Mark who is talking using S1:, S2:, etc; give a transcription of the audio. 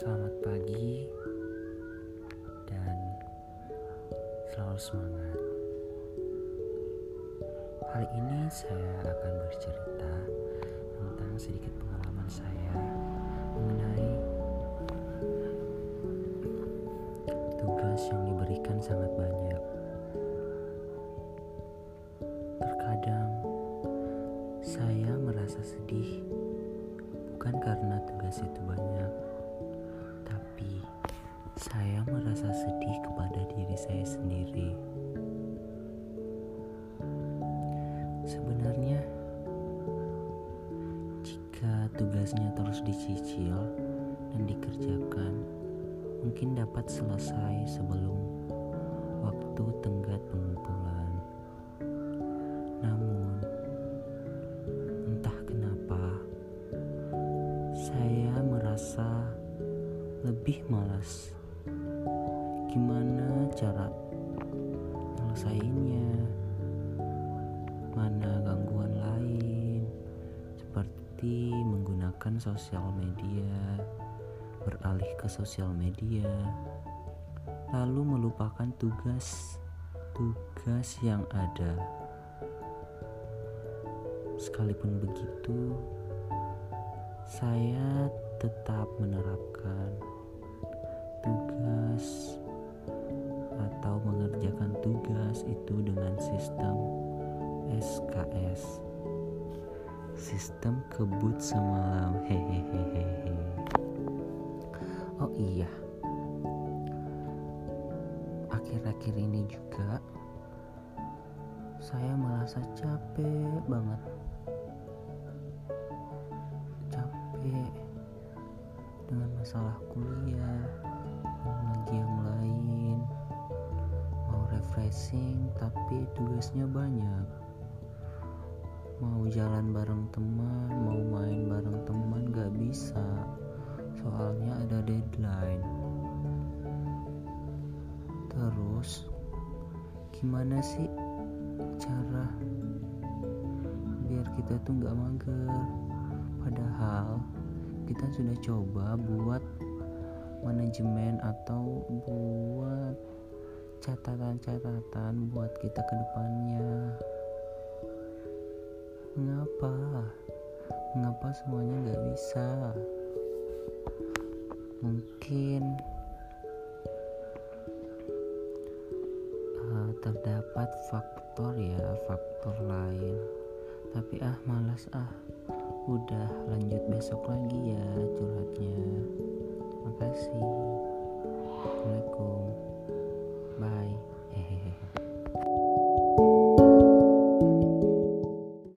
S1: Selamat pagi dan selalu semangat. Hari ini saya akan bercerita tentang sedikit pengalaman saya mengenai tugas yang diberikan sangat banyak. Terkadang saya merasa sedih bukan karena tugas itu banyak merasa sedih kepada diri saya sendiri. Sebenarnya, jika tugasnya terus dicicil dan dikerjakan, mungkin dapat selesai sebelum waktu tenggat pengumpulan. Namun, entah kenapa, saya merasa lebih malas gimana cara nyelesainnya? Mana gangguan lain? Seperti menggunakan sosial media beralih ke sosial media lalu melupakan tugas tugas yang ada. Sekalipun begitu saya tetap menerapkan itu dengan sistem SKS sistem kebut semalam. Hehehehe. Oh iya. Akhir-akhir ini juga saya merasa capek banget. Capek dengan masalah kuliah refreshing tapi tugasnya banyak. Mau jalan bareng teman mau main bareng teman gak bisa. Soalnya ada deadline. Terus gimana sih cara biar kita tuh gak mager? Padahal kita sudah coba buat manajemen atau buat catatan-catatan buat kita ke depannya. Mengapa? Mengapa semuanya nggak bisa? Mungkin uh, terdapat faktor ya faktor lain. Tapi ah malas ah. Udah lanjut besok lagi ya curhatnya. Makasih